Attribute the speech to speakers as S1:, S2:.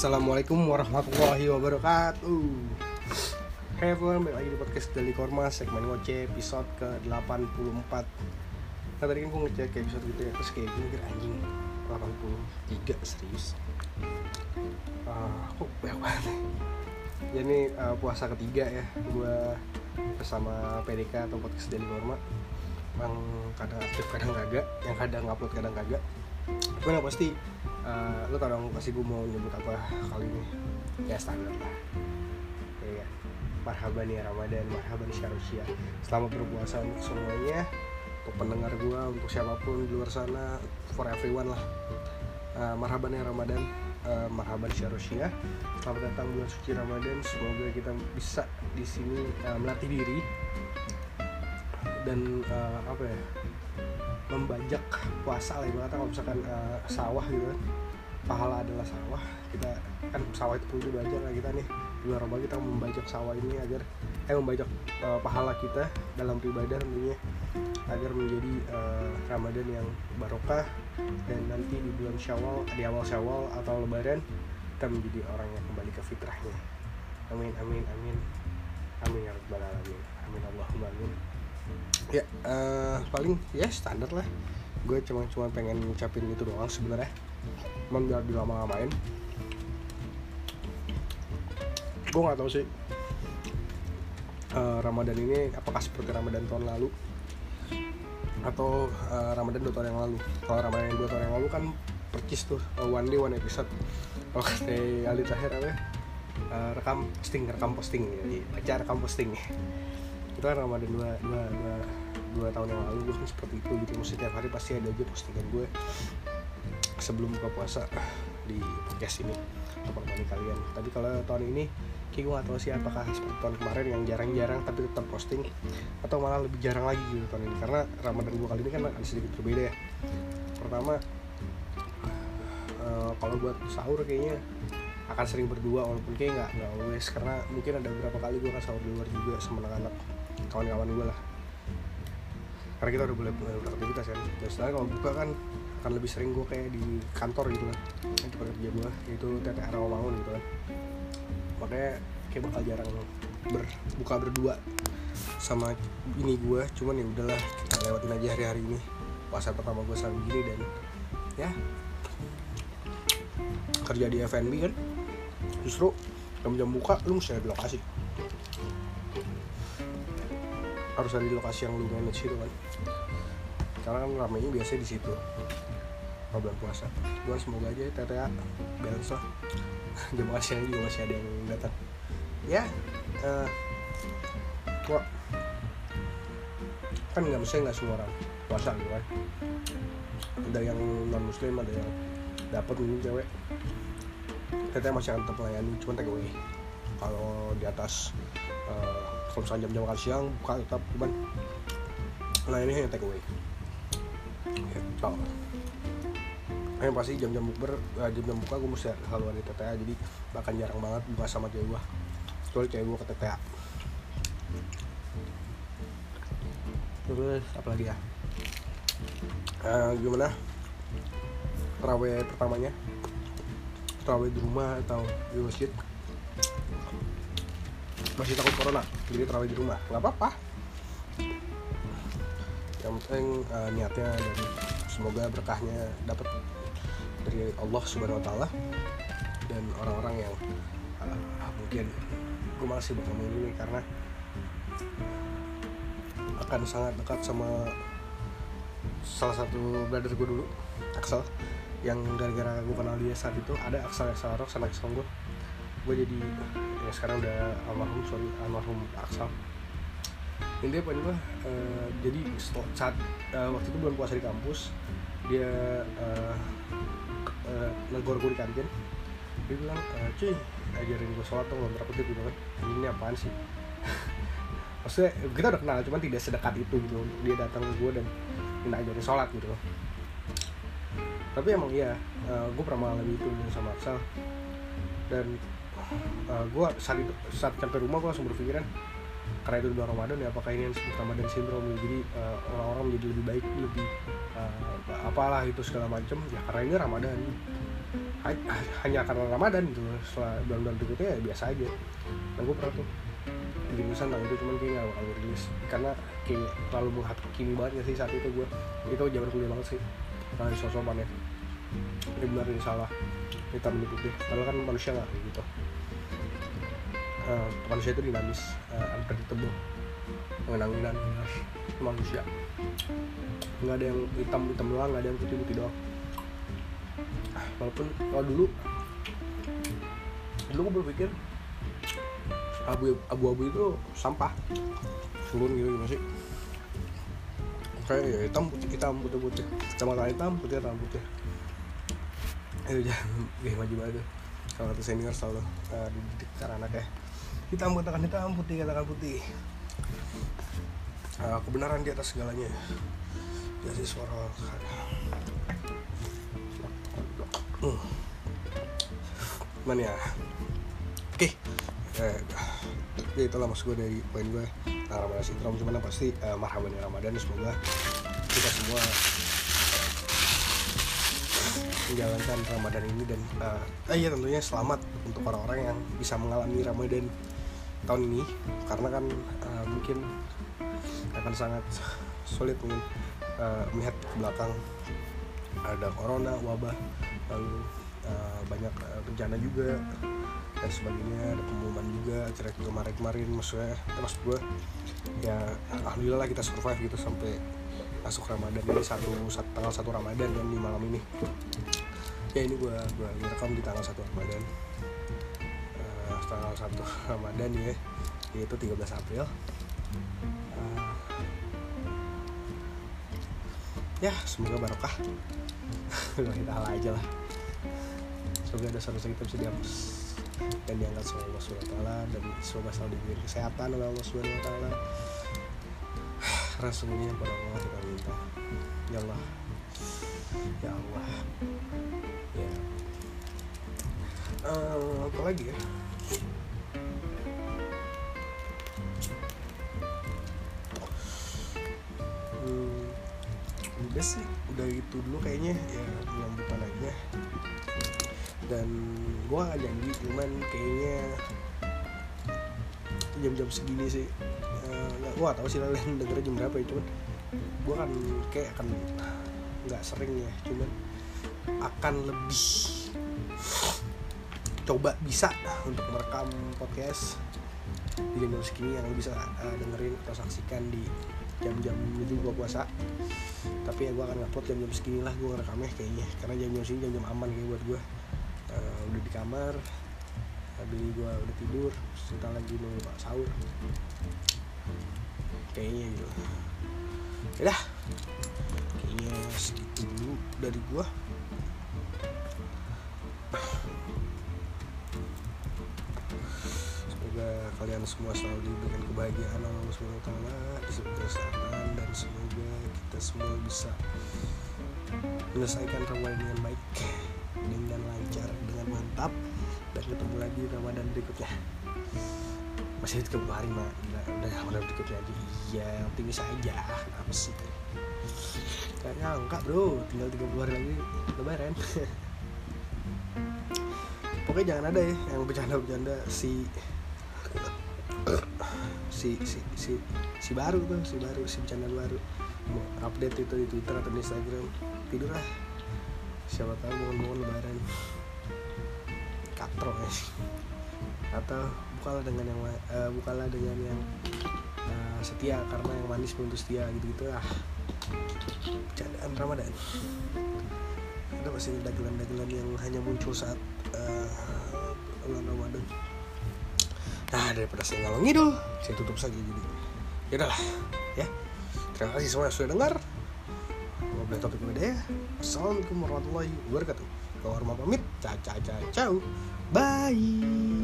S1: Assalamualaikum warahmatullahi wabarakatuh. Hey everyone, balik lagi di podcast Dali Korma segmen ngoceh episode ke-84. Nah tadi kan gue ngecek episode gitu ya, terus kayak gue mikir anjing 83 serius. Uh, Kok banyak ya? Ya ini uh, puasa ketiga ya, gue bersama PDK atau podcast Dali Korma. Yang kadang aktif kadang kagak, yang kadang upload kadang kagak. Yang pasti uh, lo tau dong pasti gue mau nyebut apa kali ini? Ya standar lah. Ya marhaban ya Ramadan. Marhaban Syarusia selamat berpuasa untuk semuanya. Untuk pendengar gue untuk siapa pun di luar sana for everyone lah. Uh, marhaban ya Ramadan. Uh, marhaban Syarusia selamat datang bulan suci Ramadan. Semoga kita bisa di sini uh, melatih diri. Dan uh, apa ya? Membajak puasa lah ibaratnya kalau misalkan uh, sawah gitu kan pahala adalah sawah. Kita kan sawah itu perlu belajar lah kita nih luar Ramadan kita membajak sawah ini agar eh membajak uh, pahala kita dalam beribadah tentunya agar menjadi uh, Ramadan yang barokah dan nanti di bulan Syawal di awal Syawal atau Lebaran kita menjadi orang yang kembali ke fitrahnya. Amin amin amin. Amin ya rabbal alamin. Amin Allahumma amin. Ya uh, paling ya standar lah. Gue cuma cuma pengen ngucapin itu doang sebenarnya emang biar dilama-lamain gue nggak tahu sih uh, Ramadan ini apakah seperti Ramadan tahun lalu? Atau uh, Ramadan dua tahun yang lalu? Kalau Ramadan dua tahun yang lalu kan percis tuh uh, one day one episode. Kalau kata Ali Tahir apa uh, rekam posting rekam posting. Ya baca rekam posting. Itu kan Ramadan dua, dua, dua, dua tahun yang lalu gue kan seperti itu gitu. Maksudnya setiap hari pasti ada aja postingan gue sebelum buka puasa di podcast ini menemani kalian. Tapi kalau tahun ini kayak gue gak tahu sih apakah seperti tahun kemarin yang jarang-jarang tapi tetap posting atau malah lebih jarang lagi gitu tahun ini. Karena Ramadan gue kali ini kan ada sedikit berbeda ya. Pertama uh, kalau buat sahur kayaknya akan sering berdua walaupun kayak nggak nggak always. Karena mungkin ada beberapa kali gue kan sahur di luar juga sama anak-anak kawan-kawan gue lah. Karena kita udah boleh mulai beraktivitas kan. Dan setelah kalau buka kan akan lebih sering gue kayak di kantor gitu kan. Yang tempat kerja gue itu TTR Rawamangun gitu kan. Makanya kayak bakal jarang berbuka berdua sama ini gue cuman ya udahlah kita lewatin aja hari-hari ini. Puasa pertama gue sama gini dan ya kerja di FNB kan. Justru jam-jam buka lu mesti ada di lokasi. Harus ada di lokasi yang lu manage gitu kan karena kan ramenya biasanya di situ. Bulan puasa. Gue semoga aja ya TTA balance lah. Jam siang juga masih ada yang datang. Ya uh, gua kan nggak mesti nggak semua orang puasa gitu kan. Ada yang non muslim ada yang dapat minum cewek. TTA masih akan tetap melayani cuma take away. Kalau di atas uh, kalau misalnya jam-jam makan siang buka tetap cuman ini hanya take away gitu. Yang pasti jam-jam bukber jam-jam buka gue mesti selalu ada TTA jadi bahkan jarang banget buka sama cewek gue kecuali cewek gue ke TTA terus apa lagi ya? Uh, gimana? Terawih pertamanya? Terawih di rumah atau di masjid? Masih takut corona jadi terawih di rumah. Nggak apa-apa yang penting uh, niatnya dan semoga berkahnya dapat dari Allah Subhanahu Wa Taala dan orang-orang yang uh, mungkin gue masih bakal ini karena akan sangat dekat sama salah satu brother gue dulu Axel yang gara-gara gue kenal dia saat itu ada Axel Axel Rock sama Axel gue gue jadi ya sekarang udah almarhum sorry almarhum Axel intinya apa gue uh, jadi saat uh, waktu itu bulan puasa di kampus dia uh, uh, gue di kantin. Dia bilang uh, cuy ajarin gue sholat dong berapa tuh gitu kan. Ini apaan sih? Maksudnya kita udah kenal cuman tidak sedekat itu gitu dia datang ke gue dan minta ajarin sholat gitu. Tapi emang iya uh, gue pernah mengalami itu sama Axel dan uh, gue saat itu saat sampai rumah gue langsung berpikiran karena itu bulan Ramadan ya apakah ini yang disebut Ramadan syndrome ya? jadi uh, orang-orang menjadi lebih baik lebih uh, apalah itu segala macam ya karena ini Ramadan. Hanya karena Ramadan gitu. Setelah bulan-bulan berikutnya ya biasa aja. Dan gue pernah tuh bikin tulisan tentang itu cuman kayak gak bakal rilis. Karena kayak terlalu menghakimi banget ya sih saat itu gue itu zaman kuliah banget sih karena sosok ya. Ini benar ini salah hitam ini putih padahal kan manusia nggak kayak gitu uh, manusia itu dinamis uh, unpredictable mengenanginan manusia nggak ada yang hitam hitam doang nggak ada yang putih putih doang walaupun kalau dulu dulu gue berpikir abu abu itu sampah turun gitu gimana sih kayak ya hitam putih hitam putih putih kacamata hitam putih hitam putih itu jangan gak maju banget kalau kata senior selalu uh, dididik cara anaknya hitam katakan hitam putih katakan putih uh, kebenaran di atas segalanya. Jadi suara hmm. mana ya? Oke. Okay. eh, ya itulah maksud gue dari poin gue nah, Ramadan sindrom cuman pasti uh, marhaban ya Ramadan. Semoga kita semua menjalankan Ramadan ini dan uh, eh, iya tentunya selamat untuk orang-orang yang bisa mengalami Ramadan tahun ini karena kan uh, mungkin akan sangat sulit mungkin uh, melihat ke belakang ada corona wabah lalu uh, banyak uh, bencana juga dan sebagainya ada pengumuman juga acara kemarin-kemarin maksudnya terus gue ya alhamdulillah lah kita survive gitu sampai masuk Ramadan ini satu, satu tanggal satu Ramadan kan di malam ini. Ya ini gue gue rekam di tanggal satu Ramadan uh, tanggal satu Ramadan ya yaitu 13 April. Uh, ya semoga barokah. Kita aja lah. Semoga dosa-dosa kita bisa dihapus dan diangkat sama Allah SWT dan semoga selalu diberi kesehatan oleh Allah SWT rasanya pada Allah kita minta. Ya Allah. Ya Allah. Ya. Uh, apa lagi ya udah sih udah itu dulu kayaknya. Ya lanjutan aja. Dan gue gak janji cuman kayaknya jam-jam segini sih. Uh, nggak gue tau sih kalian dengerin jam berapa ya cuman gue kan kayak akan nggak sering ya cuman akan lebih coba bisa untuk merekam podcast di jam-jam segini yang bisa uh, dengerin atau saksikan di jam-jam itu gue puasa. Tapi ya gue akan ngupload jam-jam segini lah gue ngerekamnya kayaknya. Karena jam-jam sini jam-jam aman kayak buat gue uh, udah di kamar habis gue udah tidur kita lagi mau sahur. Kayaknya gitu. Ya kayaknya segitu dulu dari gue kalian semua selalu diberikan kebahagiaan Allah Subhanahu Taala disebut kesehatan dan semoga kita semua bisa menyelesaikan Ramadan dengan baik dengan lancar dengan mantap dan ketemu lagi Ramadan berikutnya. Masih 30 hari mah udah, udah Ramadan berikutnya aja iya optimis aja kenapa sih kayaknya enggak bro. Tinggal 30 hari lagi lebaran. Pokoknya jangan ada ya yang bercanda-bercanda si si si si si baru tuh si baru si bercanda baru. Mau update itu di Twitter atau di Instagram. Tidur lah. Siapa tahu mohon-mohon lebaran. Katro ya atau bukalah dengan yang uh, bukalah dengan yang uh, setia. Karena yang manis belum setia gitu gitu ah bercandaan Ramadan. Ada masih dagelan-dagelan yang hanya muncul saat uh, bulan Ramadan nah daripada saya ngalong ngidul saya tutup saja jadi ya udahlah ya. Terima kasih semua yang sudah dengar. Wabillahi taufiq ya. Assalamualaikum warahmatullahi wabarakatuh. Rumah pamit. Ciao ciao ciao. Bye